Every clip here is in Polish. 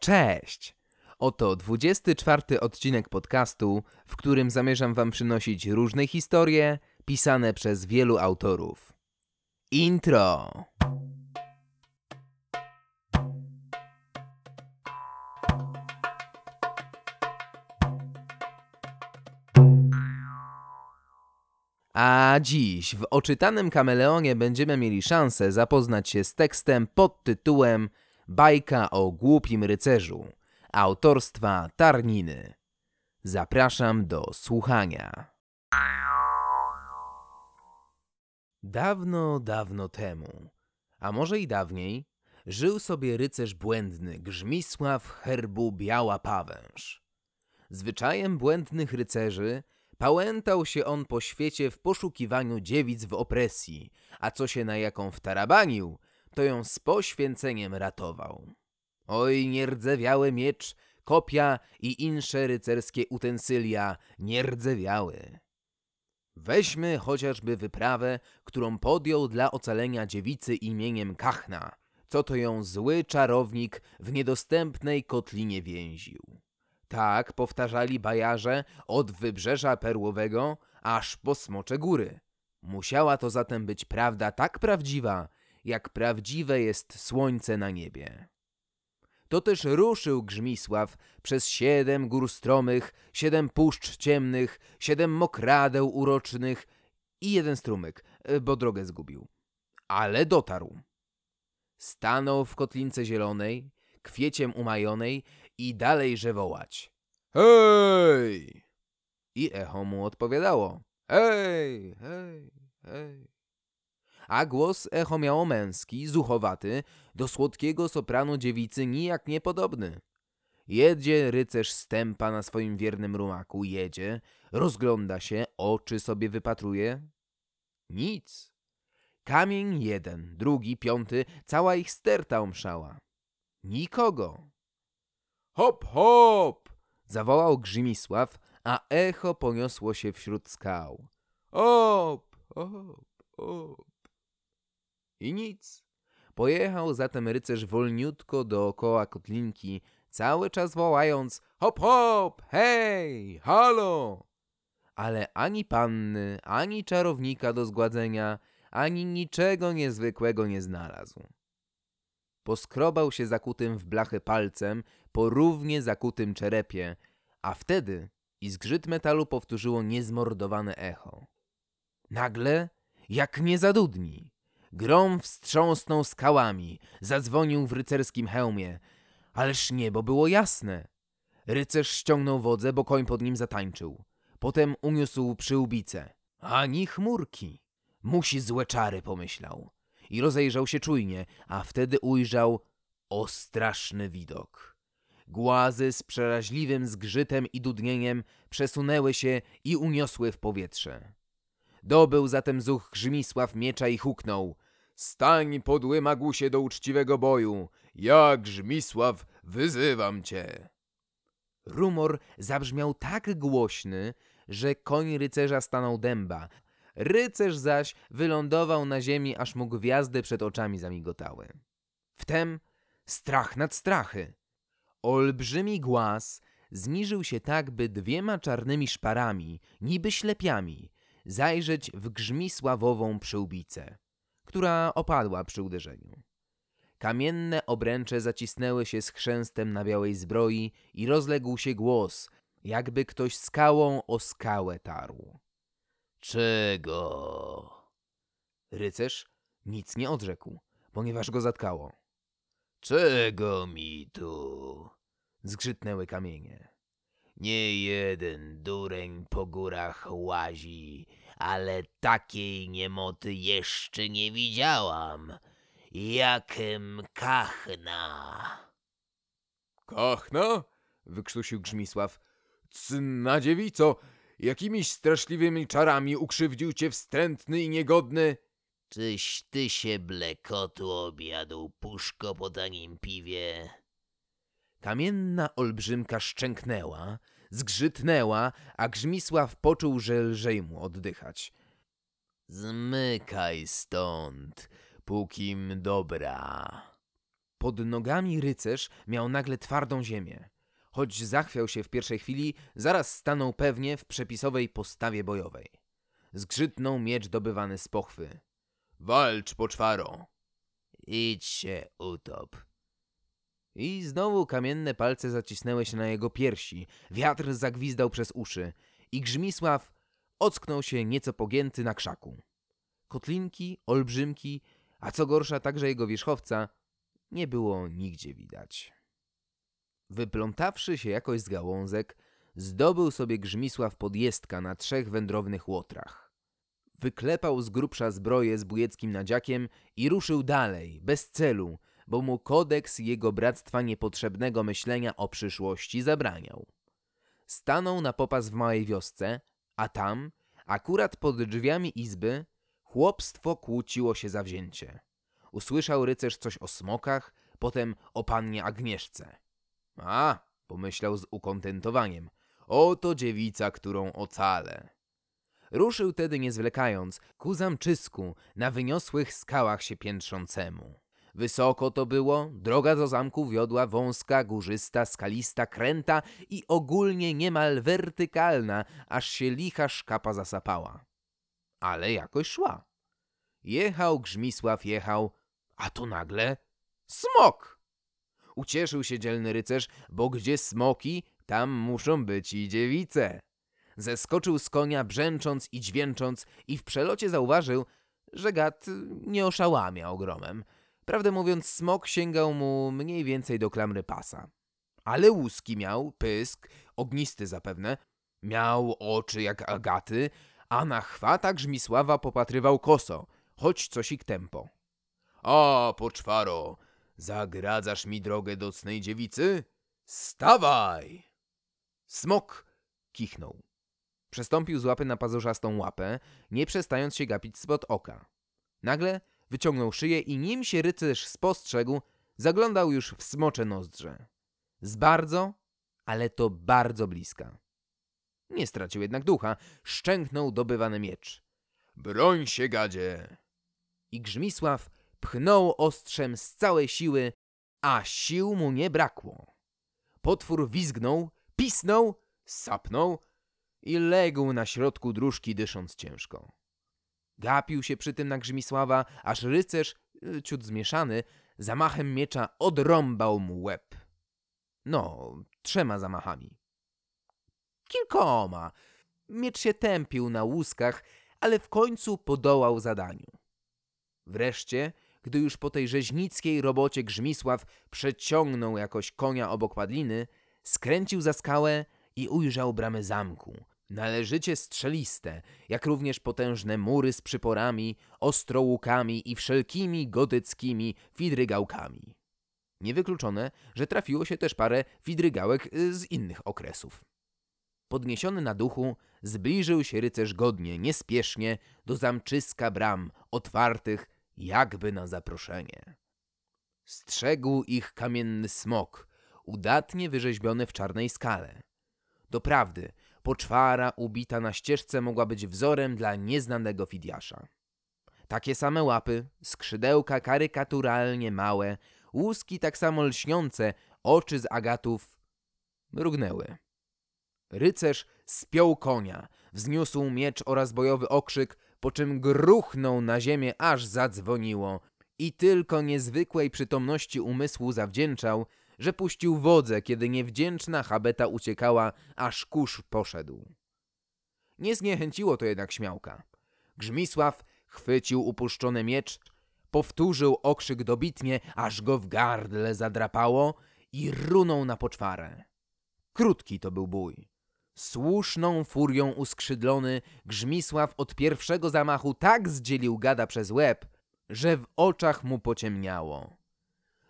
Cześć! Oto 24 odcinek podcastu, w którym zamierzam Wam przynosić różne historie pisane przez wielu autorów. Intro! A dziś w oczytanym kameleonie będziemy mieli szansę zapoznać się z tekstem pod tytułem Bajka o głupim rycerzu autorstwa Tarniny. Zapraszam do słuchania. Dawno, dawno temu, a może i dawniej, żył sobie rycerz błędny Grzmisław herbu Biała Pawęż. Zwyczajem błędnych rycerzy pałętał się on po świecie w poszukiwaniu dziewic w opresji, a co się na jaką wtarabanił, to ją z poświęceniem ratował. Oj, nierdzewiały miecz, kopia i insze rycerskie utensylia, nierdzewiały. Weźmy chociażby wyprawę, którą podjął dla ocalenia dziewicy imieniem Kachna, co to ją zły czarownik w niedostępnej kotlinie więził. Tak powtarzali bajarze od wybrzeża perłowego aż po smocze góry. Musiała to zatem być prawda tak prawdziwa, jak prawdziwe jest słońce na niebie. To też ruszył Grzmisław przez siedem gór stromych, siedem puszcz ciemnych, siedem mokradeł urocznych i jeden strumyk, bo drogę zgubił. Ale dotarł. Stanął w kotlince zielonej, kwieciem umajonej i dalejże wołać. Hej! I echo mu odpowiadało. Hej, hej, hej. A głos echo miało męski, zuchowaty, do słodkiego sopranu dziewicy nijak niepodobny. Jedzie rycerz stępa na swoim wiernym rumaku, jedzie, rozgląda się, oczy sobie wypatruje. Nic. Kamień jeden, drugi, piąty, cała ich sterta omszała. Nikogo. Hop, hop! zawołał Grzymisław, a echo poniosło się wśród skał. Hop, hop, hop. I nic. Pojechał zatem rycerz wolniutko dookoła kotlinki, cały czas wołając hop hop, hej, halo! Ale ani panny, ani czarownika do zgładzenia, ani niczego niezwykłego nie znalazł. Poskrobał się zakutym w blachę palcem po równie zakutym czerepie, a wtedy i zgrzyt metalu powtórzyło niezmordowane echo. Nagle, jak nie zadudni, Grom wstrząsnął skałami, zadzwonił w rycerskim hełmie. Ależ niebo było jasne. Rycerz ściągnął wodze, bo koń pod nim zatańczył. Potem uniósł przyłbicę. Ani chmurki. Musi złe czary, pomyślał. I rozejrzał się czujnie, a wtedy ujrzał o straszny widok. Głazy z przeraźliwym zgrzytem i dudnieniem przesunęły się i uniosły w powietrze. Dobył zatem zuch Grzymisław miecza i huknął. Stań podły magusie do uczciwego boju. Ja, Grzmisław, wyzywam cię. Rumor zabrzmiał tak głośny, że koń rycerza stanął dęba. Rycerz zaś wylądował na ziemi, aż mu gwiazdy przed oczami zamigotały. Wtem strach nad strachy. Olbrzymi głaz zniżył się tak, by dwiema czarnymi szparami, niby ślepiami, zajrzeć w grzmisławową przyłbicę, która opadła przy uderzeniu. Kamienne obręcze zacisnęły się z chrzęstem na białej zbroi i rozległ się głos, jakby ktoś skałą o skałę tarł. Czego? Rycerz nic nie odrzekł, ponieważ go zatkało. Czego mi tu? Zgrzytnęły kamienie. Nie jeden dureń po górach łazi, ale takiej niemoty jeszcze nie widziałam. Jakem kachna. Kachna? wykrztusił Grzmisław. Cna dziewico, jakimiś straszliwymi czarami ukrzywdził cię wstrętny i niegodny. Czyś ty się blekotu objadł, puszko po tanim piwie. Kamienna olbrzymka szczęknęła, zgrzytnęła, a Grzmisław poczuł, że lżej mu oddychać. Zmykaj stąd, pókim dobra. Pod nogami rycerz miał nagle twardą ziemię. Choć zachwiał się w pierwszej chwili, zaraz stanął pewnie w przepisowej postawie bojowej. Zgrzytnął miecz dobywany z pochwy. Walcz, poczwaro! Idź się utop. I znowu kamienne palce zacisnęły się na jego piersi, wiatr zagwizdał przez uszy i Grzmisław ocknął się nieco pogięty na krzaku. Kotlinki, olbrzymki, a co gorsza także jego wierzchowca, nie było nigdzie widać. Wyplątawszy się jakoś z gałązek, zdobył sobie Grzmisław podjezdka na trzech wędrownych łotrach. Wyklepał z grubsza zbroję z bujeckim nadziakiem i ruszył dalej, bez celu, bo mu kodeks jego bractwa niepotrzebnego myślenia o przyszłości zabraniał. Stanął na popas w małej wiosce, a tam, akurat pod drzwiami izby, chłopstwo kłóciło się za wzięcie. Usłyszał rycerz coś o smokach, potem o pannie Agnieszce. A, pomyślał z ukontentowaniem, oto dziewica, którą ocalę. Ruszył tedy nie zwlekając ku zamczysku na wyniosłych skałach się piętrzącemu. Wysoko to było, droga do zamku wiodła wąska, górzysta, skalista, kręta i ogólnie niemal wertykalna, aż się licha szkapa zasapała. Ale jakoś szła. Jechał Grzmisław, jechał, a tu nagle smok! Ucieszył się dzielny rycerz, bo gdzie smoki, tam muszą być i dziewice. Zeskoczył z konia, brzęcząc i dźwięcząc i w przelocie zauważył, że gad nie oszałamia ogromem. Prawdę mówiąc, smok sięgał mu mniej więcej do klamry pasa. Ale łuski miał, pysk, ognisty zapewne, miał oczy jak agaty, a na chwata Grzmisława popatrywał koso, choć cosik tempo. A, poczwaro, zagradzasz mi drogę do cnej dziewicy? Stawaj! Smok kichnął. Przestąpił z łapy na pazurzastą łapę, nie przestając się gapić spod oka. Nagle wyciągnął szyję i nim się rycerz spostrzegł, zaglądał już w smocze nozdrze. Z bardzo, ale to bardzo bliska. Nie stracił jednak ducha, szczęknął dobywany miecz. Broń się, gadzie! I Grzmisław pchnął ostrzem z całej siły, a sił mu nie brakło. Potwór wizgnął, pisnął, sapnął i legł na środku dróżki, dysząc ciężko. Gapił się przy tym na Grzmisława, aż rycerz, y, ciut zmieszany, zamachem miecza odrąbał mu łeb. No, trzema zamachami. Kilkoma. Miecz się tępił na łuskach, ale w końcu podołał zadaniu. Wreszcie, gdy już po tej rzeźnickiej robocie Grzmisław przeciągnął jakoś konia obok padliny, skręcił za skałę i ujrzał bramy zamku, należycie strzeliste, jak również potężne mury z przyporami, ostrołukami i wszelkimi gotyckimi fidrygałkami. Niewykluczone, że trafiło się też parę fidrygałek y, z innych okresów. Podniesiony na duchu, zbliżył się rycerz godnie, niespiesznie do zamczyska bram, otwartych jakby na zaproszenie. Strzegł ich kamienny smok, udatnie wyrzeźbiony w czarnej skale. Doprawdy, poczwara ubita na ścieżce mogła być wzorem dla nieznanego Fidiasza. Takie same łapy, skrzydełka karykaturalnie małe, łuski tak samo lśniące, oczy z agatów mrugnęły. Rycerz spiął konia, wzniósł miecz oraz bojowy okrzyk, po czym gruchnął na ziemię, aż zadzwoniło i tylko niezwykłej przytomności umysłu zawdzięczał, że puścił wodze, kiedy niewdzięczna habeta uciekała, aż kurz poszedł. Nie zniechęciło to jednak śmiałka. Grzmisław chwycił upuszczony miecz, powtórzył okrzyk dobitnie, aż go w gardle zadrapało i runął na poczwarę. Krótki to był bój. Słuszną furią uskrzydlony, Grzmisław od pierwszego zamachu tak zdzielił gada przez łeb, że w oczach mu pociemniało.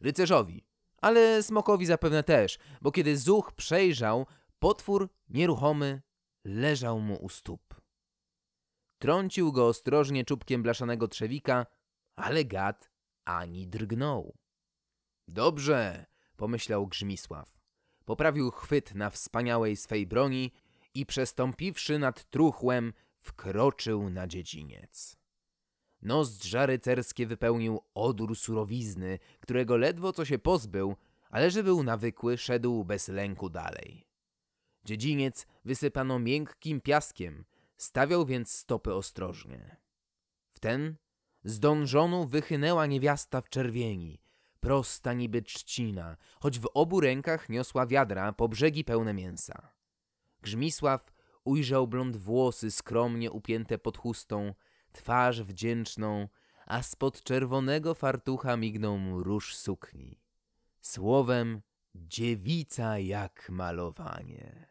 Rycerzowi, ale smokowi zapewne też, bo kiedy zuch przejrzał, potwór nieruchomy leżał mu u stóp. Trącił go ostrożnie czubkiem blaszanego trzewika, ale gad ani drgnął. Dobrze, pomyślał Grzmisław. Poprawił chwyt na wspaniałej swej broni i przestąpiwszy nad truchłem, wkroczył na dziedziniec. Nozdrza rycerskie wypełnił odór surowizny, którego ledwo co się pozbył, ale że był nawykły, szedł bez lęku dalej. Dziedziniec wysypano miękkim piaskiem, stawiał więc stopy ostrożnie. Wten z dążonu wychynęła niewiasta w czerwieni, prosta niby trzcina, choć w obu rękach niosła wiadra po brzegi pełne mięsa. Grzmisław ujrzał blond włosy skromnie upięte pod chustą, twarz wdzięczną, a spod czerwonego fartucha mignął róż sukni. Słowem, dziewica jak malowanie.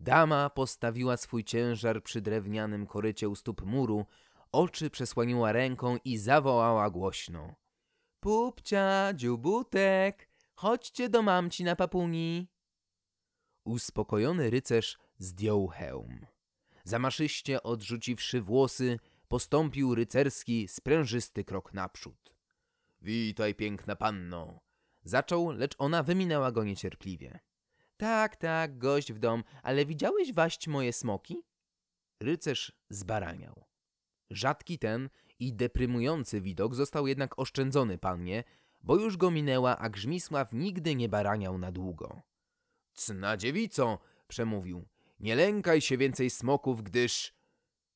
Dama postawiła swój ciężar przy drewnianym korycie u stóp muru, oczy przesłoniła ręką i zawołała głośno. Pupcia, dziubutek, chodźcie do mamci na papuni. Uspokojony rycerz zdjął hełm. Zamaszyście odrzuciwszy włosy, postąpił rycerski, sprężysty krok naprzód. Witaj, piękna panno. Zaczął, lecz ona wyminęła go niecierpliwie. Tak, tak, gość w dom, ale widziałeś waść moje smoki? Rycerz zbaraniał. Rzadki ten i deprymujący widok został jednak oszczędzony pannie, bo już go minęła, a Grzmisław nigdy nie baraniał na długo. Cna dziewico, przemówił, nie lękaj się więcej smoków, gdyż...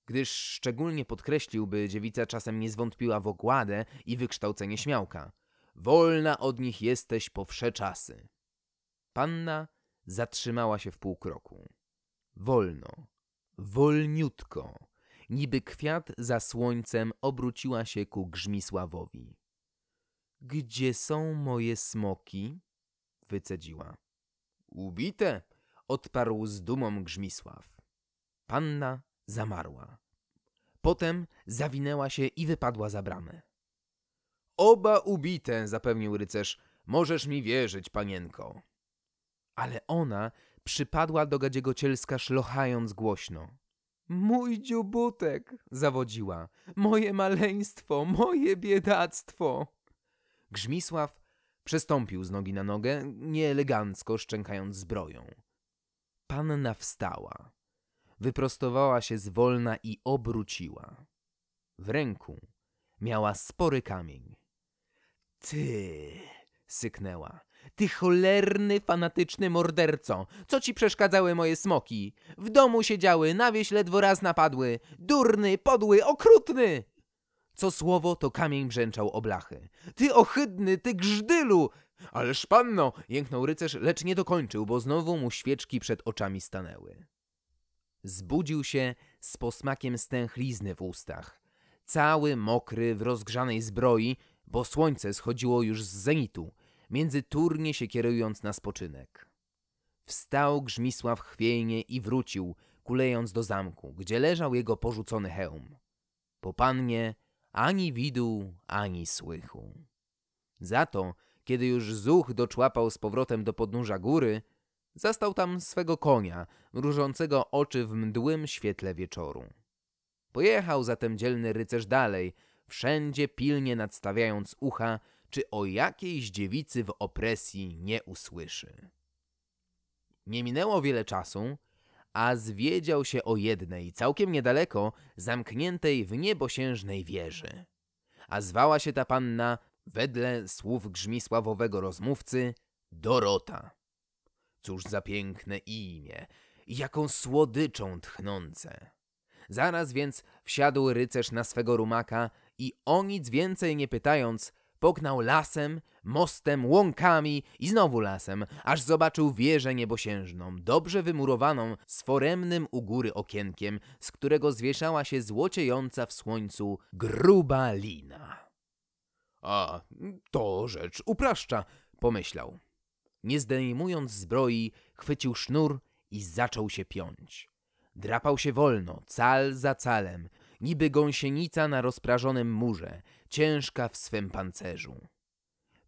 Gdyż szczególnie podkreślił, by dziewica czasem nie zwątpiła w ogładę i wykształcenie śmiałka. Wolna od nich jesteś po wsze czasy. Panna zatrzymała się w pół kroku. Wolno, wolniutko, niby kwiat za słońcem obróciła się ku Grzmisławowi. Gdzie są moje smoki? wycedziła. Ubite, odparł z dumą Grzmisław. Panna zamarła. Potem zawinęła się i wypadła za bramę. Oba ubite, zapewnił rycerz. Możesz mi wierzyć, panienko. Ale ona przypadła do gadziego cielska, szlochając głośno. Mój dziubutek, zawodziła. Moje maleństwo, moje biedactwo. Grzmisław przestąpił z nogi na nogę, nieelegancko szczękając zbroją. Panna wstała. Wyprostowała się zwolna i obróciła. W ręku miała spory kamień. Ty, syknęła. Ty cholerny, fanatyczny morderco! Co ci przeszkadzały moje smoki? W domu siedziały, na wieś ledwo raz napadły. Durny, podły, okrutny! Co słowo, to kamień brzęczał oblachy. Ty ohydny, ty grzdylu! Ależ panno! jęknął rycerz, lecz nie dokończył, bo znowu mu świeczki przed oczami stanęły. Zbudził się z posmakiem stęchlizny w ustach. Cały mokry, w rozgrzanej zbroi, bo słońce schodziło już z zenitu, między turnie się kierując na spoczynek. Wstał Grzmisław chwiejnie i wrócił, kulejąc do zamku, gdzie leżał jego porzucony hełm. Po pannie ani widu, ani słychu. Za to, kiedy już zuch doczłapał z powrotem do podnóża góry, zastał tam swego konia, mrużącego oczy w mdłym świetle wieczoru. Pojechał zatem dzielny rycerz dalej, wszędzie pilnie nadstawiając ucha, czy o jakiejś dziewicy w opresji nie usłyszy. Nie minęło wiele czasu, a zwiedział się o jednej, całkiem niedaleko, zamkniętej w niebosiężnej wieży. A zwała się ta panna, wedle słów Grzmisławowego rozmówcy, Dorota. Cóż za piękne imię i jaką słodyczą tchnące. Zaraz więc wsiadł rycerz na swego rumaka i o nic więcej nie pytając, pognał lasem, mostem, łąkami i znowu lasem, aż zobaczył wieżę niebosiężną, dobrze wymurowaną, z foremnym u góry okienkiem, z którego zwieszała się złociejąca w słońcu gruba lina. A, to rzecz upraszcza, pomyślał. Nie zdejmując zbroi, chwycił sznur i zaczął się piąć. Drapał się wolno, cal za calem, niby gąsienica na rozprażonym murze, ciężka w swym pancerzu.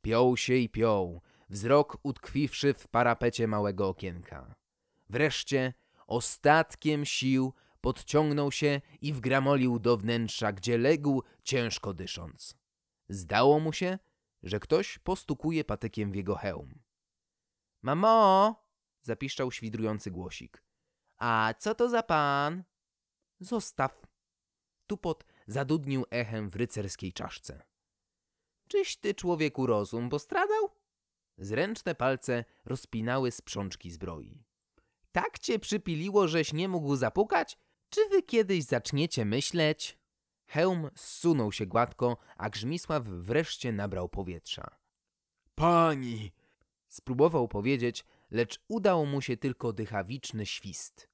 Piął się i piął, wzrok utkwiwszy w parapecie małego okienka. Wreszcie, ostatkiem sił, podciągnął się i wgramolił do wnętrza, gdzie legł, ciężko dysząc. Zdało mu się, że ktoś postukuje patykiem w jego hełm. Mamo! zapiszczał świdrujący głosik. A co to za pan? Zostaw. Tupot zadudnił echem w rycerskiej czaszce. Czyś ty, człowieku, rozum postradał? Zręczne palce rozpinały sprzączki zbroi. Tak cię przypiliło, żeś nie mógł zapukać? Czy wy kiedyś zaczniecie myśleć? Hełm zsunął się gładko, a Grzmisław wreszcie nabrał powietrza. Pani! Spróbował powiedzieć, lecz udał mu się tylko dychawiczny świst.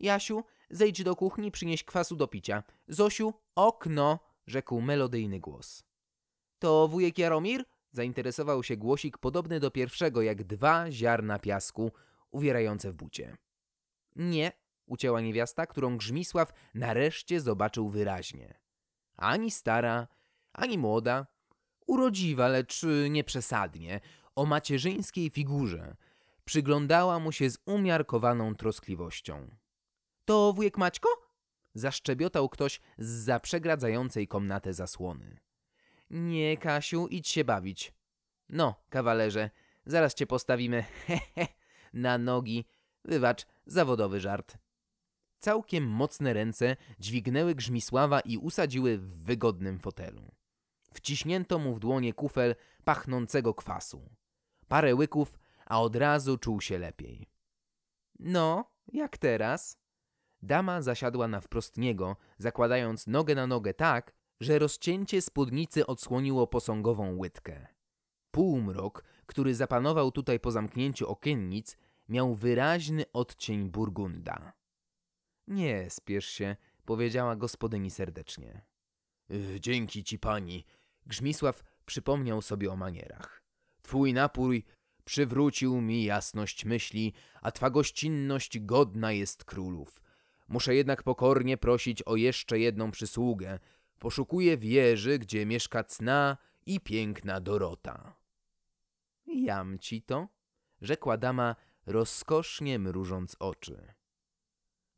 Jasiu, zejdź do kuchni, przynieś kwasu do picia. Zosiu, okno! rzekł melodyjny głos. To wujek Jaromir? Zainteresował się głosik podobny do pierwszego, jak dwa ziarna piasku uwierające w bucie. Nie, ucięła niewiasta, którą Grzmisław nareszcie zobaczył wyraźnie. Ani stara, ani młoda, urodziwa, lecz nieprzesadnie, o macierzyńskiej figurze. Przyglądała mu się z umiarkowaną troskliwością. To wujek Maćko? Zaszczebiotał ktoś z za przegradzającej komnatę zasłony. Nie, Kasiu, idź się bawić. No, kawalerze, zaraz cię postawimy, hehe, na nogi. Wybacz, zawodowy żart. Całkiem mocne ręce dźwignęły Grzmisława i usadziły w wygodnym fotelu. Wciśnięto mu w dłonie kufel pachnącego kwasu. Parę łyków, a od razu czuł się lepiej. No, jak teraz? Dama zasiadła na wprost niego, zakładając nogę na nogę tak, że rozcięcie spódnicy odsłoniło posągową łydkę. Półmrok, który zapanował tutaj po zamknięciu okiennic, miał wyraźny odcień burgunda. Nie spiesz się, powiedziała gospodyni serdecznie. "Y, Dzięki ci pani. Grzmisław przypomniał sobie o manierach. Twój napój przywrócił mi jasność myśli, a twa gościnność godna jest królów. Muszę jednak pokornie prosić o jeszcze jedną przysługę. Poszukuję wieży, gdzie mieszka cna i piękna Dorota. Jam ci to, rzekła dama, rozkosznie mrużąc oczy.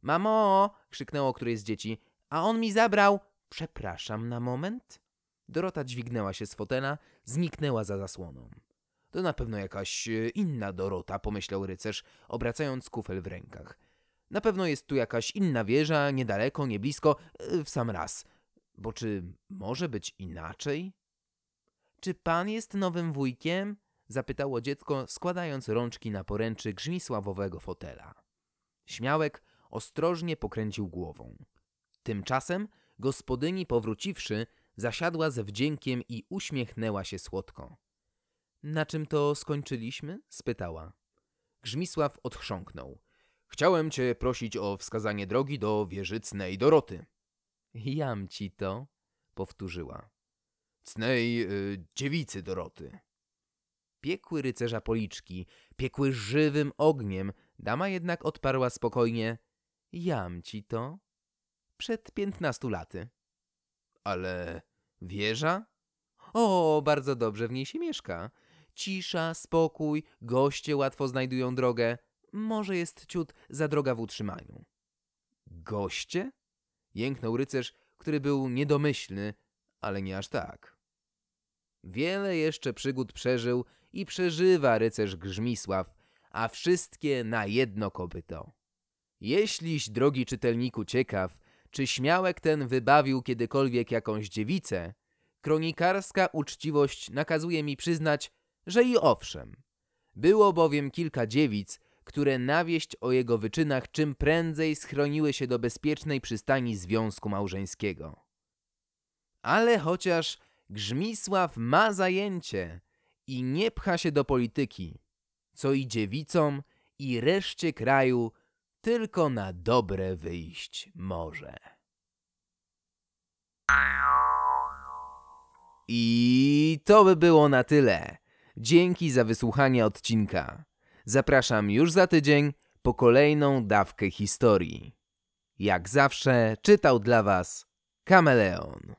Mamo! krzyknęło któreś z dzieci. A on mi zabrał. Przepraszam na moment. Dorota dźwignęła się z fotela, zniknęła za zasłoną. To na pewno jakaś e, inna Dorota, pomyślał rycerz, obracając kufel w rękach. Na pewno jest tu jakaś inna wieża, niedaleko, nie blisko, e, w sam raz. Bo czy może być inaczej? Czy pan jest nowym wujkiem? zapytało dziecko, składając rączki na poręczy grzmisławowego fotela. Śmiałek ostrożnie pokręcił głową. Tymczasem gospodyni powróciwszy, zasiadła ze wdziękiem i uśmiechnęła się słodko. Na czym to skończyliśmy? spytała. Grzmisław odchrząknął. Chciałem cię prosić o wskazanie drogi do wieży Cnej Doroty. Jam ci to, powtórzyła. Cnej y, dziewicy Doroty. Piekły rycerza policzki, piekły żywym ogniem, dama jednak odparła spokojnie. Jam ci to. Przed piętnastu laty. Ale wieża? O, bardzo dobrze w niej się mieszka. Cisza, spokój, goście łatwo znajdują drogę. Może jest ciut za droga w utrzymaniu. Goście? Jęknął rycerz, który był niedomyślny, ale nie aż tak. Wiele jeszcze przygód przeżył i przeżywa rycerz Grzmisław, a wszystkie na jedno kopyto. Jeśliś, drogi czytelniku, ciekaw, czy śmiałek ten wybawił kiedykolwiek jakąś dziewicę, kronikarska uczciwość nakazuje mi przyznać, że i owszem. Było bowiem kilka dziewic, które na wieść o jego wyczynach czym prędzej schroniły się do bezpiecznej przystani związku małżeńskiego. Ale chociaż Grzmisław ma zajęcie i nie pcha się do polityki, co i dziewicom i reszcie kraju tylko na dobre wyjść może. I to by było na tyle. Dzięki za wysłuchanie odcinka. Zapraszam już za tydzień po kolejną dawkę historii. Jak zawsze czytał dla Was Kameleon.